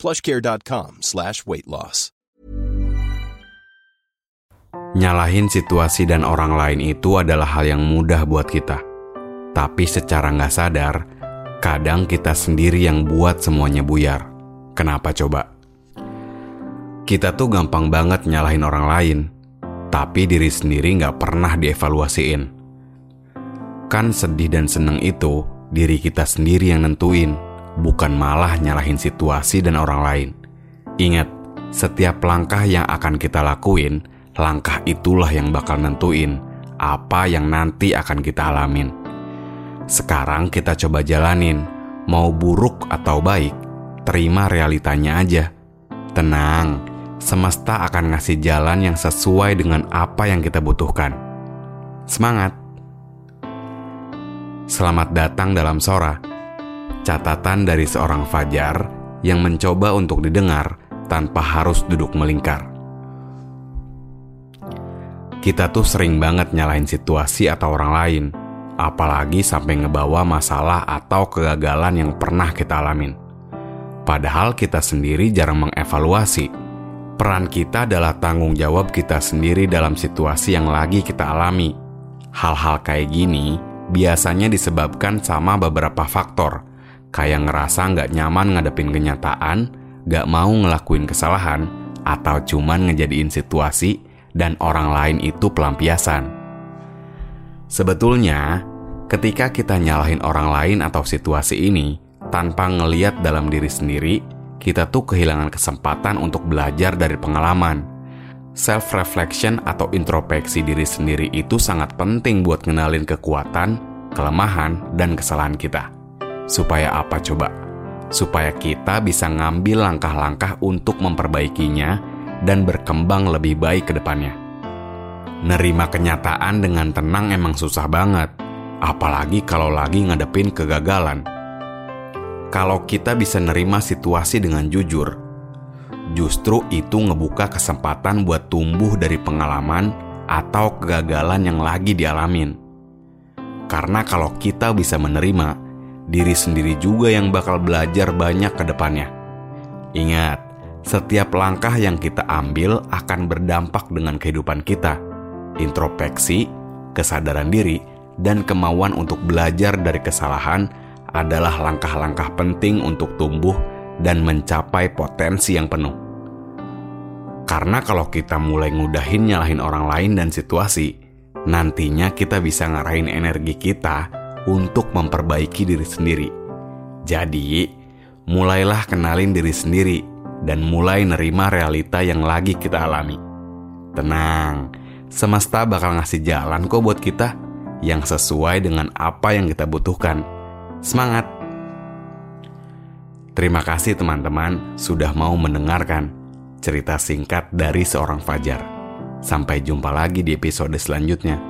plushcare.com slash weight loss. Nyalahin situasi dan orang lain itu adalah hal yang mudah buat kita. Tapi secara nggak sadar, kadang kita sendiri yang buat semuanya buyar. Kenapa coba? Kita tuh gampang banget nyalahin orang lain, tapi diri sendiri nggak pernah dievaluasiin. Kan sedih dan seneng itu diri kita sendiri yang nentuin, bukan malah nyalahin situasi dan orang lain. Ingat, setiap langkah yang akan kita lakuin, langkah itulah yang bakal nentuin apa yang nanti akan kita alamin. Sekarang kita coba jalanin, mau buruk atau baik, terima realitanya aja. Tenang, semesta akan ngasih jalan yang sesuai dengan apa yang kita butuhkan. Semangat! Selamat datang dalam Sora, catatan dari seorang Fajar yang mencoba untuk didengar tanpa harus duduk melingkar. Kita tuh sering banget nyalahin situasi atau orang lain, apalagi sampai ngebawa masalah atau kegagalan yang pernah kita alamin. Padahal kita sendiri jarang mengevaluasi. Peran kita adalah tanggung jawab kita sendiri dalam situasi yang lagi kita alami. Hal-hal kayak gini biasanya disebabkan sama beberapa faktor, kayak ngerasa nggak nyaman ngadepin kenyataan, nggak mau ngelakuin kesalahan, atau cuman ngejadiin situasi dan orang lain itu pelampiasan. Sebetulnya, ketika kita nyalahin orang lain atau situasi ini tanpa ngeliat dalam diri sendiri, kita tuh kehilangan kesempatan untuk belajar dari pengalaman. Self-reflection atau introspeksi diri sendiri itu sangat penting buat ngenalin kekuatan, kelemahan, dan kesalahan kita. Supaya apa coba? Supaya kita bisa ngambil langkah-langkah untuk memperbaikinya dan berkembang lebih baik ke depannya. Nerima kenyataan dengan tenang emang susah banget, apalagi kalau lagi ngadepin kegagalan. Kalau kita bisa nerima situasi dengan jujur, justru itu ngebuka kesempatan buat tumbuh dari pengalaman atau kegagalan yang lagi dialamin. Karena kalau kita bisa menerima, diri sendiri juga yang bakal belajar banyak ke depannya. Ingat, setiap langkah yang kita ambil akan berdampak dengan kehidupan kita. Introspeksi, kesadaran diri, dan kemauan untuk belajar dari kesalahan adalah langkah-langkah penting untuk tumbuh dan mencapai potensi yang penuh. Karena kalau kita mulai ngudahin nyalahin orang lain dan situasi, nantinya kita bisa ngarahin energi kita untuk memperbaiki diri sendiri. Jadi, mulailah kenalin diri sendiri dan mulai nerima realita yang lagi kita alami. Tenang, semesta bakal ngasih jalan kok buat kita yang sesuai dengan apa yang kita butuhkan. Semangat! Terima kasih teman-teman sudah mau mendengarkan cerita singkat dari seorang Fajar. Sampai jumpa lagi di episode selanjutnya.